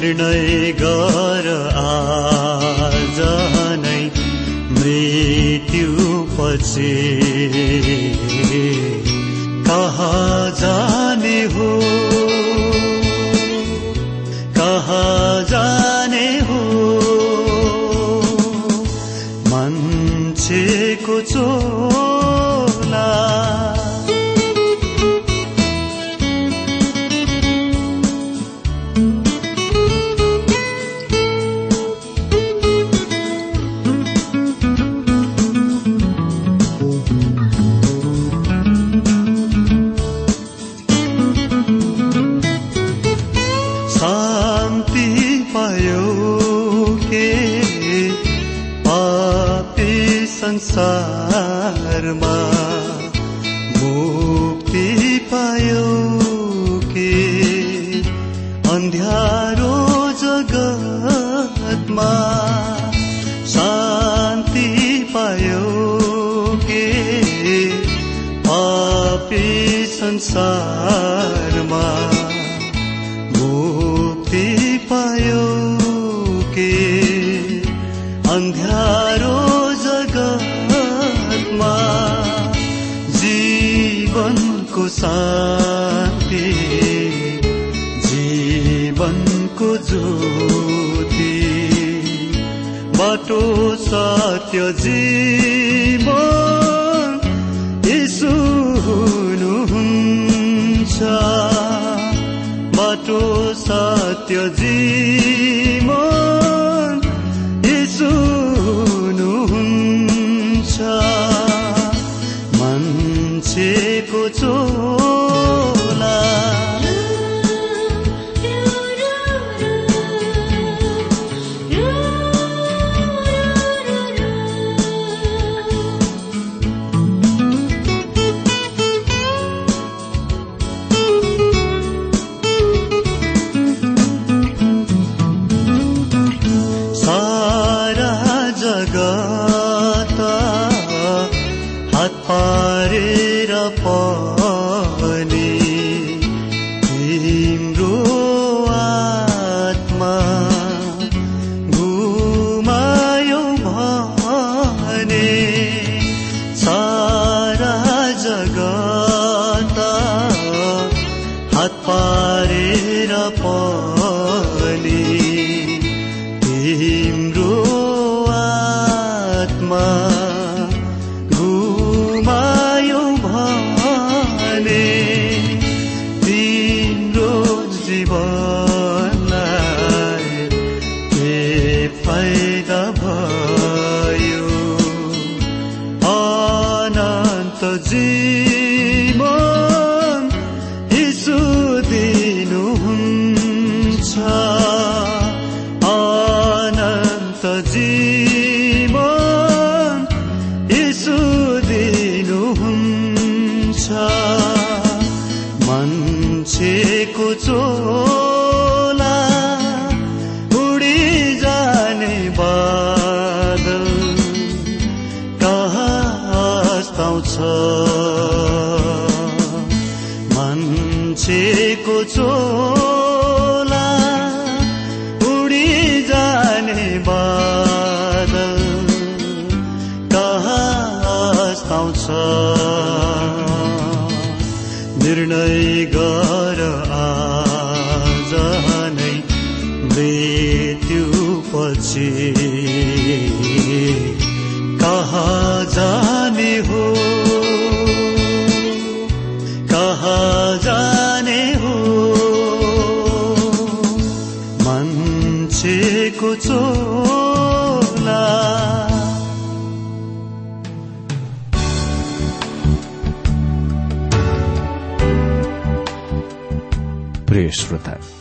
निर्णय गर आज नै मृत्यु पछि संसारमा मुक्ति पायो के? अन्ध्यारो जगतमा शान्ति पायो के? पापी संसारमा बाटो सत्य जीवन यीशु हुनुहुन्छ बाटो सत्य जीवन सताउँछ मान्छेको चोला उडी जाने बादल कहाँ हस्ताउँछ निर्णय गर आज नै मृत्यु पछि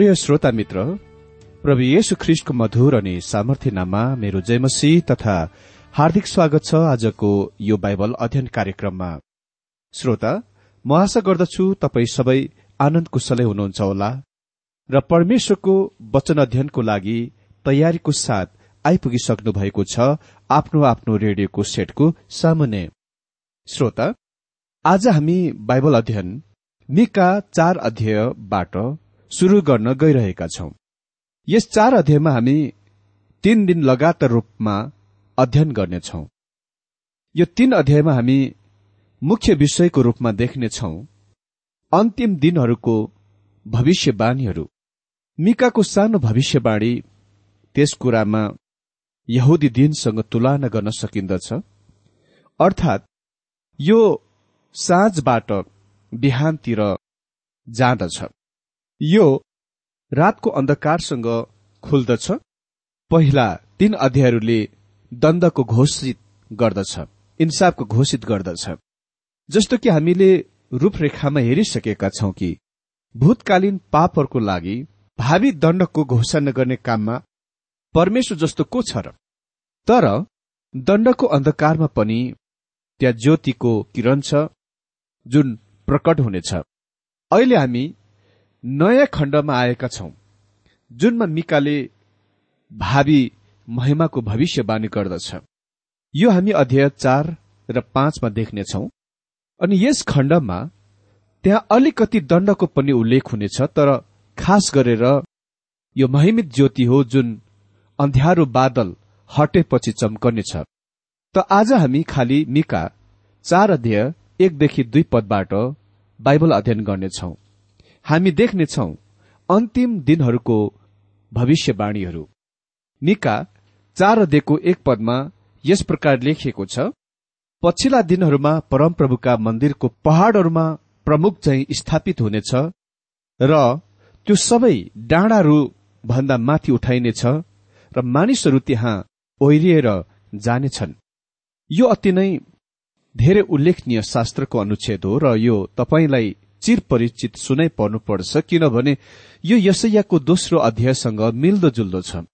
प्रिय श्रोता मित्र प्रभु येशु ख्रिष्टको मधुर अनि सामर्थ्य नाममा मेरो जयमसी तथा हार्दिक स्वागत छ आजको यो बाइबल अध्ययन कार्यक्रममा। श्रोता म आशा गर्दछु तपाई सबै आनन्द कुशलै हुनुहुन्छ होला र परमेश्वरको वचन अध्ययनको लागि तयारीको साथ आइपुगिसक्नु भएको छ आफ्नो आफ्नो रेडियोको सेटको सामुन्ने श्रोता आज हामी बाइबल अध्ययन मिका चार अध्यायबाट शुरू गर्न गइरहेका छौं। यस चार अध्यायमा हामी तीन दिन लगातार रूपमा अध्ययन गर्नेछौ। यो तीन अध्यायमा हामी मुख्य विषयको रूपमा देख्नेछौ अन्तिम दिनहरूको भविष्यवाणीहरू। मिकाको सानो भविष्यवाणी त्यस कुरामा यहुदी दिनसँग तुलना गर्न सकिन्दछ। अर्थात् यो साँझबाट बिहानतिर जाँदछ। यो रातको अन्धकारसँग खुल्दछ। पहिला तीन अध्यायहरूले दण्डको घोषित गर्दछ इन्साफको घोषित गर्दछ। जस्तो कि हामीले रूपरेखामा हेरिसकेका छौं कि भूतकालीन पापहरूको लागि भावी दण्डको घोषणा गर्ने काममा परमेश्वर जस्तो को छ र? तर दण्डको अन्धकारमा पनि त्यहाँ ज्योतिको किरण छ जुन प्रकट हुनेछ। अहिले हामी नयाँ खण्डमा आएका छौं जुनमा मिकाले भावी महिमाको भविष्यवाणी गर्दछ। यो हामी अध्याय चार र पाँचमा देख्नेछौ। अनि यस खण्डमा त्यहाँ अलिकति दण्डको पनि उल्लेख हुनेछ तर खास गरेर यो महिमित ज्योति हो जुन अन्ध्यारो बादल हटेपछि चम्कनेछ। त आज हामी खालि मिका चार अध्याय एकदेखि दुई पदबाट बाइबल अध्ययन गर्नेछौं। हामी देख्नेछौ अन्तिम दिनहरूको भविष्यवाणीहरू। निका चार अध्ययको एक पदमा यस प्रकार लेखिएको छ पछिल्ला दिनहरूमा परमप्रभुका मन्दिरको पहाड़हरूमा प्रमुख चाहिँ स्थापित हुनेछ र त्यो सबै डाँडाहरू भन्दा माथि उठाइनेछ र मानिसहरू त्यहाँ ओहिरिएर जानेछन्। यो अति नै धेरै उल्लेखनीय शास्त्रको अनुच्छेद हो र यो तपाईँलाई चिर परिचित सुनै पर्नुपर्छ किनभने यो यसैयाको दोस्रो अध्यायसँग मिल्दोजुल्दो छ।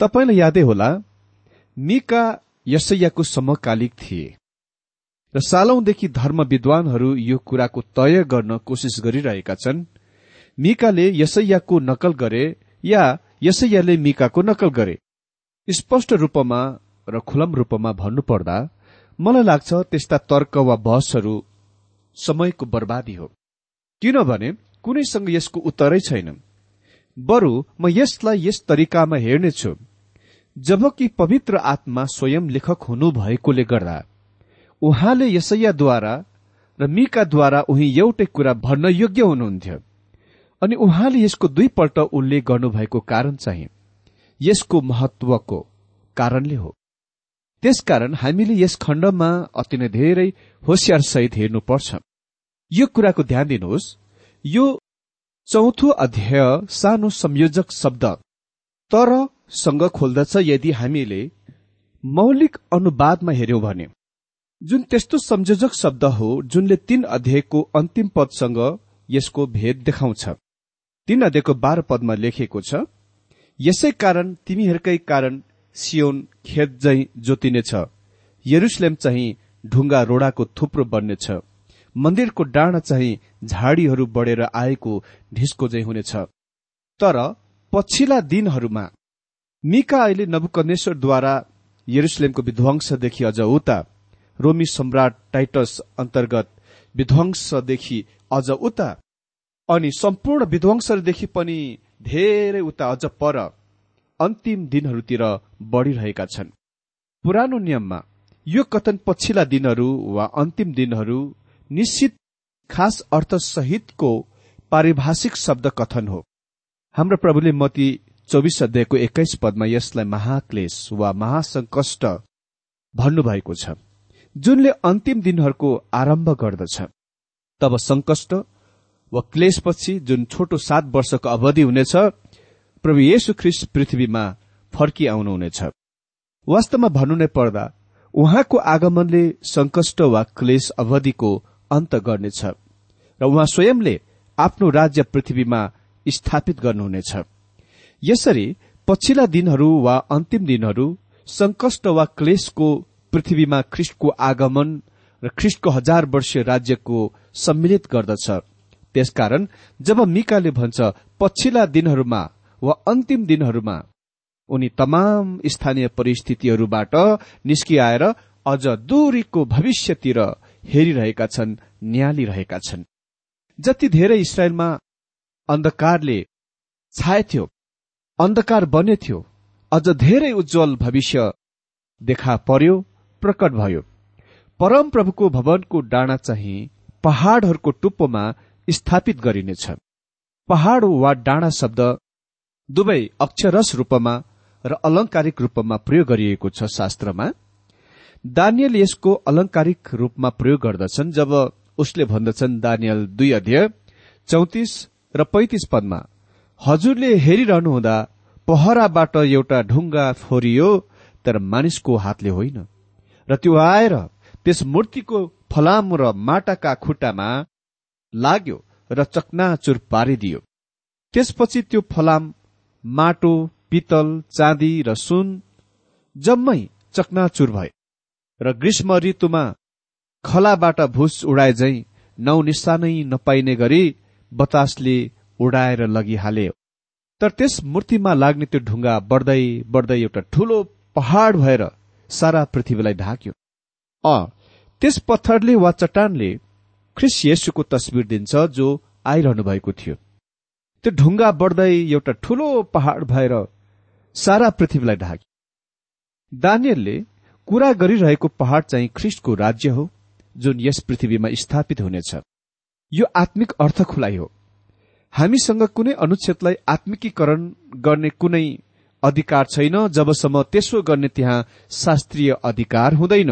तपाईँलाई यादै होला मिका यसैयाको समकालिक थिए र सालौंदेखि धर्म विद्वानहरू यो कुराको तय गर्न कोसिस गरिरहेका छन्। मिकाले यसैयाको नकल गरे या यसैयाले मिकाको नकल गरे? स्पष्ट रूपमा र खुलम रूपमा भन्नुपर्दा मलाई लाग्छ त्यस्ता तर्क वा बहसहरू समयको बर्बादी हो। किनभने कुनैसँग यसको उत्तरै छैन? बरु म यसलाई यस तरिकामा हेर्नेछु। जबकि पवित्र आत्मा स्वयं लेखक हुनु भएकोले गर्दा उहाँले यसैयाद्वारा र मिकाद्वारा उही एउटै कुरा भन्न योग्य हुनुहुन्थ्यो। अनि उहाँले यसको दुईपल्ट उल्लेख गर्नुभएको कारण चाहिँ यसको महत्वको कारणले हो। त्यसकारण हामीले यस खण्डमा अति नै धेरै होसियार सहित हेर्नुपर्छ। यो कुराको ध्यान दिनुहोस्। यो चौथो अध्याय सानो संयोजक शब्द। तर सँग खोल्दछ यदि हामीले मौलिक अनुवादमा हेर्यौं भने जुन त्यस्तो संयोजक शब्द हो जुनले तीन अध्यायको अन्तिम पदसँग यसको भेद देखाउँछ। तीन अध्यायको बाह्र पदमा लेखिएको छ यसै कारण तिमीहरूकै कारण सियोन खेत जै जोतिनेछ यरुसलेम चाहिँ ढुङ्गा रोडाको थुप्रो बन्नेछ। मन्दिरको डाँडा चाहिँ झाडीहरू बढेर आएको ढिस्को जै हुनेछ। तर पछिल्ला दिनहरूमा मिका अहिले नबुकनेश्वरद्वारा यरुसलेमको विध्वंसदेखि अझ उता रोमी सम्राट टाइटस अन्तर्गत विध्वंसदेखि अझ उता अनि सम्पूर्ण विध्वंसहरूदेखि पनि धेरै उता अझ पर अन्तिम दिनहरूतिर बढ़िरहेका छन्। पुरानो नियममा यो कथन पछिल्ला दिनहरू वा अन्तिम दिनहरू निश्चित खास अर्थसहितको पारिभाषिक शब्द कथन हो। हाम्रो प्रभुले मती चौबिस अध्यायको एक्काइस पदमा यसलाई महाक्लेश वा महासंकष्ट भन्नुभएको छ जुनले अन्तिम दिनहरूको आरम्भ गर्दछ। तब संकष्ट वा क्लेशपछि जुन छोटो सात वर्षको अवधि हुनेछ प्रभु येशु ख्रिस्ट पृथ्वीमा फर्किआउनुहुनेछ वास्तवमा भन्नु नै पर्दा उहाँको आगमनले संकष्ट वा क्लेश अवधिको अन्त गर्नेछ र उहाँ स्वयंले आफ्नो राज्य पृथ्वीमा स्थापित गर्नुहुनेछ। यसरी पछिल्ला दिनहरू वा अन्तिम दिनहरू संकष्ट वा क्लेशको पृथ्वीमा ख्रिष्टको आगमन र ख्रिष्टको हजार वर्षीय राज्यको सम्मिलित गर्दछ। त्यसकारण जब मिकाले भन्छ पछिल्ला दिनहरूमा वा अन्तिम दिनहरूमा उनी तमाम स्थानीय परिस्थितिहरूबाट निस्किआएर अझ दूरीको भविष्यतिर हेरिरहेका छन् न्यालिरहेका छन्। जति धेरै इसरायलमा अन्धकारले छाएथ्यो अन्धकार बनेथ्यो अझ धेरै उज्जवल भविष्य देखा पर्यो प्रकट भयो। परम प्रभुको भवनको डाँडा चाहिँ पहाड़हरूको टुप्पोमा स्थापित गरिनेछ। पहाड़ वा डाँडा शब्द दुवै अक्षरस रूपमा र अलंकारिक रूपमा प्रयोग गरिएको छ शास्त्रमा। दानियल यसको अलंकारिक रूपमा प्रयोग गर्दछन् जब उसले भन्दछन् दानियल दुई अध्यय चौतिस र पैतिस पदमा हजुरले हेरिरहनुहुँदा पहराबाट एउटा ढुङ्गा फोरियो तर मानिसको हातले होइन। र त्यो आएर त्यस मूर्तिको फलाम र माटाका खुट्टामा लाग्यो र चकनाचुर पारिदियो। त्यसपछि त्यो फलाम माटो पितल चाँदी र सुन जम्मै चकनाचुर भए। र ग्रीष्म ऋतुमा खलाबाट भुस उडाए झै नौ निशानै नपाइने गरी बतासले उडाएर लगिहाले। तर त्यस मूर्तिमा लाग्ने त्यो ढुङ्गा बढ्दै बढ्दै एउटा ठूलो पहाड़ भएर सारा पृथ्वीलाई ढाक्यो। अ त्यस पत्थरले वा चट्टानले ख्रिस येसुको तस्विर दिन्छ जो आइरहनु भएको थियो। त्यो ढुङ्गा बढ्दै एउटा ठूलो पहाड़ भएर सारा पृथ्वीलाई ढाक्यो। दानियलले कुरा गरिरहेको पहाड़ चाहिँ ख्रिस्टको राज्य हो जुन यस पृथ्वीमा स्थापित हुनेछ। यो आत्मिक अर्थ खुलाइ हो। हामीसँग कुनै अनुच्छेदलाई आत्मिकीकरण गर्ने कुनै अधिकार छैन जबसम्म त्यसो गर्ने त्यहाँ शास्त्रीय अधिकार हुँदैन।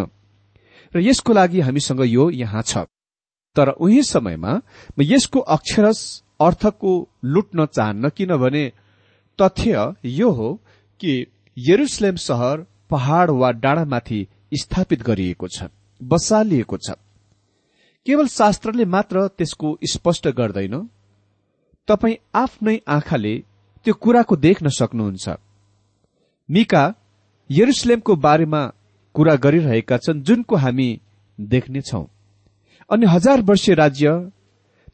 र यसको लागि हामीसँग यो यहाँ छ। तर उही समयमा म यसको अक्षरस अर्थको लुट्न चाहन्न किनभने तथ्य यो हो कि यरुसलेम सहर पहाड़ वा डाँडामाथि स्थापित गरिएको छ बसालिएको छ। केवल शास्त्रले मात्र त्यसको स्पष्ट गर्दैन। तपाई आफ्नै आँखाले त्यो कुराको देख्न सक्नुहुन्छ। मिका यरुसलेमको बारेमा कुरा गरिरहेका छन् जुनको हामी देख्नेछौ अनि हजार वर्षीय राज्य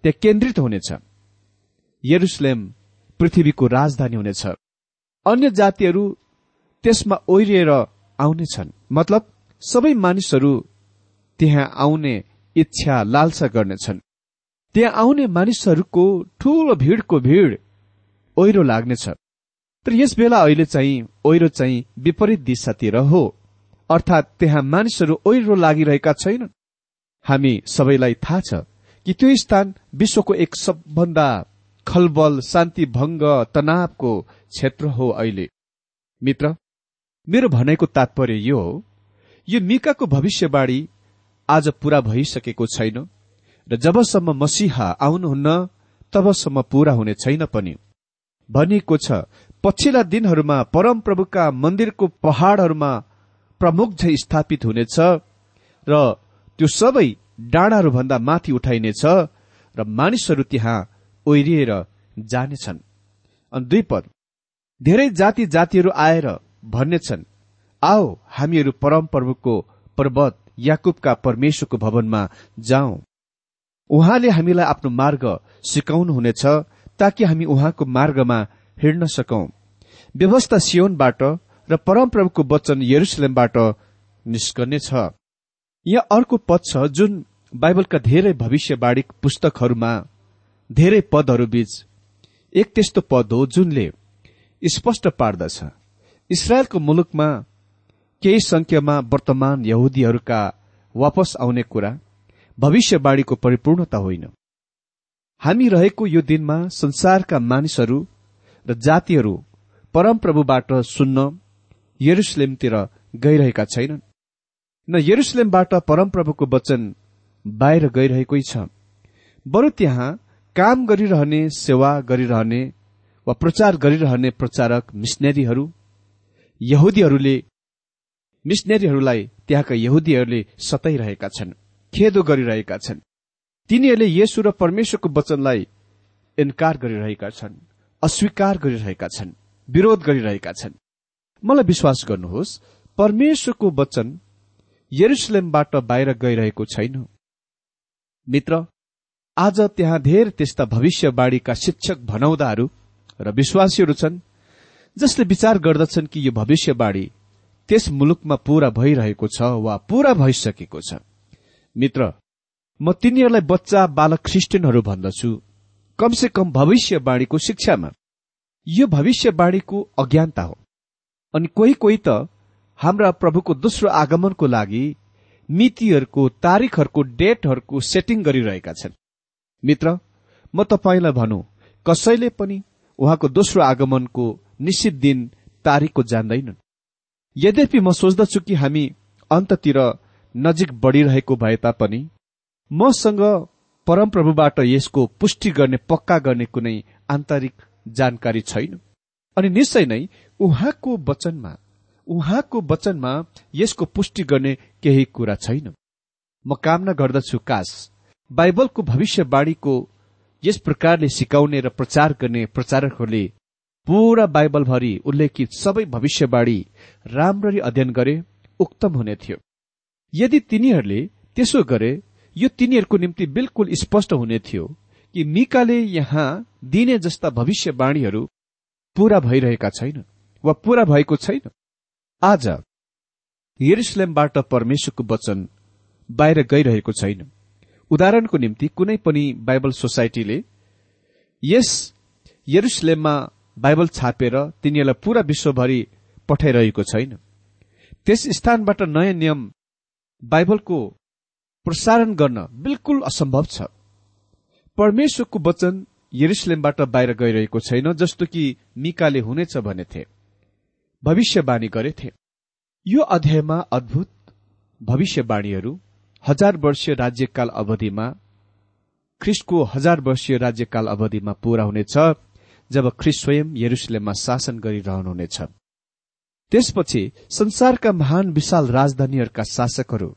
त्यहाँ केन्द्रित हुनेछ। यरुसलेम पृथ्वीको राजधानी हुनेछ। अन्य जातिहरू त्यसमा ओहिरिएर आउनेछन्। मतलब सबै मानिसहरू त्यहाँ आउने इच्छा लालसा गर्नेछन्। त्यहाँ आउने मानिसहरूको ठूलो भीड़को भीड़ ओहिरो लाग्नेछ। तर यस बेला अहिले चाहिँ ओहिरो चाहिँ विपरीत दिशातिर हो। अर्थात् त्यहाँ मानिसहरू ओहिरो लागिरहेका छैनन्। हामी सबैलाई थाहा छ कि त्यो स्थान विश्वको एक सबभन्दा खलबल शान्ति भंग तनावको क्षेत्र हो अहिले। मित्र मेरो भनाइको तात्पर्य यो हो यो मिकाको भविष्यवाणी आज पूरा भइसकेको छैन र जबसम्म मसिहा आउनुहुन्न तबसम्म पूरा हुने छैन पनि। भनिएको छ पछिल्ला दिनहरूमा परमप्रभुका मन्दिरको पहाड़हरूमा प्रमुख झै स्थापित हुनेछ र त्यो सबै डाँडाहरूभन्दा माथि उठाइनेछ र मानिसहरू त्यहाँ ओहिरिएर जानेछन्। अनि दुई पद। धेरै जाति जातिहरू आएर भन्नेछन् आओ हामीहरू परमप्रभुको पर्वत याकुबका परमेश्वरको भवनमा जाउँ उहाँले हामीलाई आफ्नो मार्ग सिकाउनुहुनेछ ताकि हामी उहाँको मार्गमा हिँड्न सकौं। व्यवस्था सियोनबाट र परमप्रभुको वचन यरुसलेमबाट निस्कनेछ। यहाँ अर्को पद छ जुन बाइबलका धेरै भविष्यवाणी पुस्तकहरूमा धेरै पदहरू बीच एक त्यस्तो पद हो जुनले स्पष्ट पार्दछ। इसरायलको मुलुकमा केही संख्यामा वर्तमान यहुदीहरूका वापस आउने कुरा भविष्यवाणीको परिपूर्णता होइन। हामी रहेको यो दिनमा संसारका मानिसहरू र जातिहरू परमप्रभुबाट सुन्न यरुसलेमतिर गइरहेका छैनन् न यरुसलेमबाट परमप्रभुको वचन बाहिर गइरहेकै छ। बरु त्यहाँ काम गरिरहने सेवा गरिरहने वा प्रचार गरिरहने प्रचारक मिसनेरीहरू यहुदीहरूले मिसनेरीहरूलाई त्यहाँका यहुदीहरूले सताइरहेका छन् खेदो गरिरहेका छन्। तिनीहरूले येशु र परमेश्वरको वचनलाई इन्कार गरिरहेका छन् अस्वीकार गरिरहेका छन् विरोध गरिरहेका छन्। मलाई विश्वास गर्नुहोस् परमेश्वरको वचन यरुसलेमबाट बाहिर गइरहेको छैन। मित्र आज त्यहाँ धेर त्यस्ता भविष्यवाणीका शिक्षक भनाउँदाहरू र विश्वासीहरू छन् जसले विचार गर्दछन् कि यो भविष्यवाणी त्यस मुलुकमा पूरा भइरहेको छ वा पूरा भइसकेको छ। मित्र म तिनीहरूलाई बच्चा बालक क्रिस्चियनहरू भन्दछु। कमसे कम भविष्यवाणीको शिक्षामा। यो भविष्यवाणीको अज्ञानता हो। अनि कोही कोही त हाम्रा प्रभुको दोस्रो आगमनको लागि मितिहरूको तारिकहरूको डेटहरूको सेटिङ गरिरहेका छन्। मित्र म तपाईँलाई भनौँ कसैले पनि उहाँको दोस्रो आगमनको निश्चित दिन तारिकको जान्दैनन्। यद्यपि म सोच्दछु कि हामी अन्ततिर नजिक बढ़िरहेको भए तापनि मसँग परमप्रभुबाट यसको पुष्टि गर्ने पक्का गर्ने कुनै आन्तरिक जानकारी छैन। अनि निश्चय नै उहाँको वचनमा उहाँको वचनमा यसको पुष्टि गर्ने केही कुरा छैन। म कामना गर्दछु काश बाइबलको भविष्यवाणीको यस प्रकारले सिकाउने र प्रचार गर्ने प्रचारकहरूले पूरा बाइबलभरि उल्लेखित सबै भविष्यवाणी राम्ररी अध्ययन गरे उक्तम हुने थियो। यदि तिनीहरूले त्यसो गरे यो तिनीहरूको निम्ति बिल्कुल स्पष्ट हुने थियो कि मिकाले यहाँ दिने जस्ता भविष्यवाणीहरू पूरा भइरहेका छैन वा पूरा भएको छैन। आज यरुसलेमबाट परमेश्वरको वचन बाहिर गइरहेको छैन। उदाहरणको निम्ति कुनै पनि बाइबल सोसाइटीले यस यरुसलेममा बाइबल छापेर तिनीहरूलाई पूरा विश्वभरि पठाइरहेको छैन। त्यस स्थानबाट नयाँ नियम बाइबलको प्रसारण गर्न बिल्कुल असम्भव छ। परमेश्वरको वचन यरुसलेमबाट बाहिर गइरहेको छैन जस्तो कि मिकाले हुनेछ भनेथे। भविष्यवाणी गरेथे। यो अध्यायमा अद्भुत भविष्यवाणीहरू हजार वर्षीय राज्यकाल अवधिमा ख्रिस्टको हजार वर्षीय राज्यकाल अवधिमा पूरा हुनेछ। जब ख्रिस्ट स्वयं यरुसलेममा शासन गरिरहनुहुनेछ। त्यसपछि संसारका महान विशाल राजधानीहरूका शासकहरू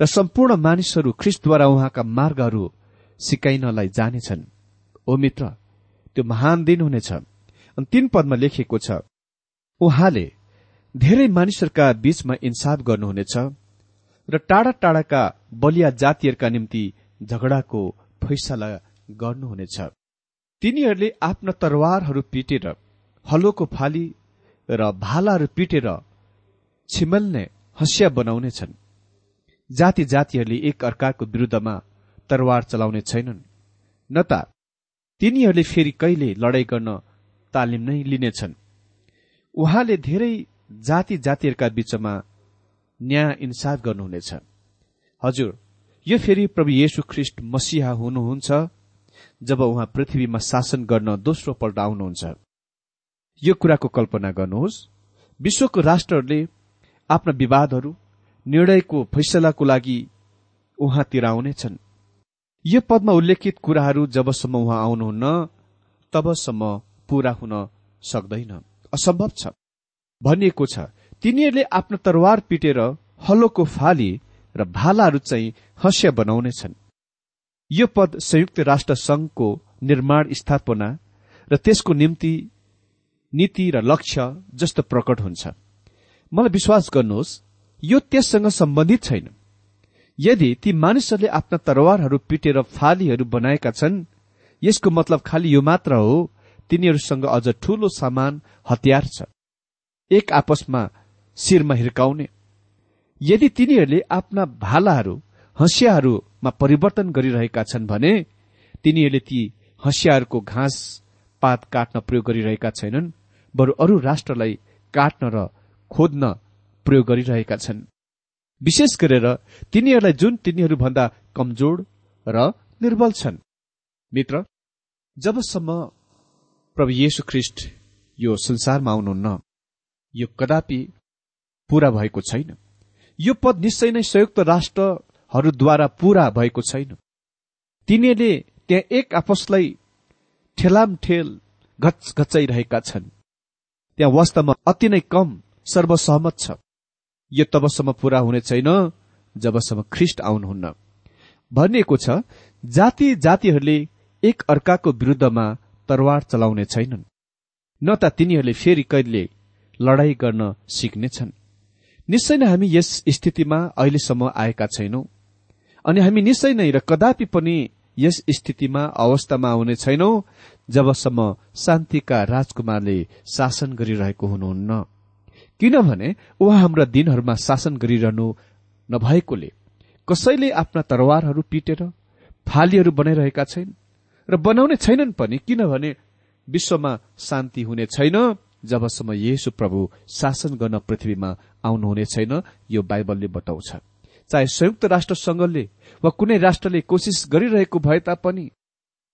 र सम्पूर्ण मानिसहरू ख्रिस्टद्वारा उहाँका मार्गहरू सिकाइनलाई जानेछन्। ओ मित्र त्यो महान दिन हुनेछ। अनि तीन पदमा लेखिएको छ उहाँले धेरै मानिसहरूका बीचमा इन्साफ गर्नुहुनेछ र टाढा टाढाका बलिया जातिहरूका निम्ति झगडाको फैसला गर्नुहुनेछ। तिनीहरूले आफ्ना तरवारहरू पिटेर हलोको फाली र भालाहरू पिटेर छिमल्ने हँसिया बनाउनेछन्। जाति जातिहरूले एक अर्काको विरूद्धमा तरवार चलाउने छैनन्। न त तिनीहरूले फेरि कहिले लडाई गर्न तालिम नै लिनेछन्। उहाँले धेरै जाति जातिहरूका बीचमा न्याय इन्साफ गर्नुहुनेछ। हजुर यो फेरि प्रभु येशु ख्रिष्ट मसिहा हुनुहुन्छ। जब उहाँ पृथ्वीमा शासन गर्न दोस्रो पल्ट आउनुहुन्छ। यो कुराको कल्पना गर्नुहोस्। विश्वको राष्ट्रहरूले आफ्ना विवादहरू निर्णयको फैसलाको लागि उहाँतिर आउनेछन्। यो पदमा उल्लेखित कुराहरू जबसम्म उहाँ आउनुहुन्न तबसम्म पूरा हुन सक्दैन। असम्भव छ। भनिएको छ तिनीहरूले आफ्नो तरवार पिटेर हलोको फाली र भालाहरू चाहिँ हँस्य बनाउनेछन्। यो पद संयुक्त राष्ट्र संघको निर्माण स्थापना र त्यसको निम्ति नीति र लक्ष्य जस्तो प्रकट हुन्छ। मलाई विश्वास गर्नुहोस् यो त्यससँग सम्बन्धित छैन। यदि ती मानिसहरूले आफ्ना तरवारहरू पिटेर फालीहरू बनाएका छन् यसको मतलब खालि यो मात्र हो तिनीहरूसँग अझ ठूलो सामान हतियार छ। एक आपसमा शिरमा हिर्काउने। यदि तिनीहरूले आफ्ना भालाहरू हँसियाहरूमा परिवर्तन गरिरहेका छन् भने तिनीहरूले ती हँसियाहरूको घाँस पात काट्न प्रयोग गरिरहेका छैनन् बरु अरू राष्ट्रलाई काट्न र खोज्न प्रयोग गरिरहेका छन्। विशेष गरेर तिनीहरूलाई जुन तिनीहरूभन्दा कमजोर र निर्बल छन्। मित्र जबसम्म प्रभु येशु ख्रिष्ट यो संसारमा आउनुहुन्न यो कदापि पूरा भएको छैन। यो पद निश्चय नै संयुक्त राष्ट्रहरूद्वारा पूरा भएको छैन। तिनीहरूले त्यहाँ एक आपसलाई ठेलामठेल घचाइरहेका छन्। त्यहाँ वास्तवमा अति नै कम सर्वसहमत छ। यो तबसम्म पूरा हुने छैन जबसम्म ख्रिष्ट आउनुहुन्न। भनिएको छ जाति जातिहरूले एक अर्काको विरूद्धमा तरवार चलाउने छैनन्। न त तिनीहरूले फेरि कहिले लडाई गर्न सिक्नेछन्। निश्चय नै हामी यस स्थितिमा अहिलेसम्म आएका छैनौं। अनि हामी निश्चय नै र कदापि पनि यस स्थितिमा अवस्थामा आउने छैनौं जबसम्म शान्तिका राजकुमारले शासन गरिरहेको हुनुहुन्न। किनभने उहाँ हाम्रा दिनहरूमा शासन गरिरहनु नभएकोले कसैले आफ्ना तरवारहरू पिटेर फालीहरू बनाइरहेका छैन र बनाउने छैनन् पनि किनभने विश्वमा शान्ति हुने छैन जबसम्म येशु प्रभु शासन गर्न पृथ्वीमा आउनुहुने छैन यो बाइबलले बताउँछ। चाहे संयुक्त राष्ट्र संघले वा कुनै राष्ट्रले कोसिस गरिरहेको भए तापनि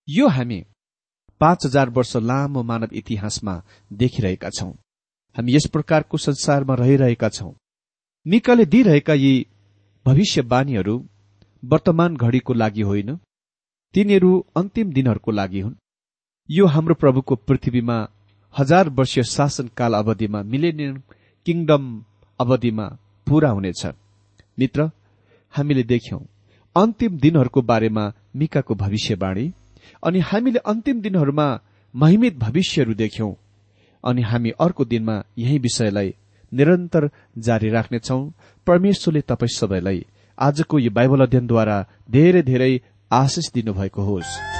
यो हामी पाँच हजार वर्ष लामो मानव इतिहासमा देखिरहेका छौं। हामी यस प्रकारको संसारमा रहिरहेका छौं। मिकाले दिइरहेका यी भविष्यवाणीहरू वर्तमान घड़ीको लागि होइन तिनीहरू अन्तिम दिनहरूको लागि हुन्। यो हाम्रो प्रभुको पृथ्वीमा हजार वर्षीय शासनकाल अवधिमा मिलेनियम किङडम अवधिमा पूरा हुनेछ। मित्र हामीले देख्यौं। अन्तिम दिनहरूको बारेमा मिकाको भविष्यवाणी अनि हामीले अन्तिम दिनहरूमा महिमित भविष्यहरू देख्यौं अनि हामी अर्को दिनमा यही विषयलाई निरन्तर जारी राख्नेछौ। परमेश्वरले तपाईँ सबैलाई आजको यो बाइबल अध्ययनद्वारा धेरै धेरै आशिष दिनुभएको होस्।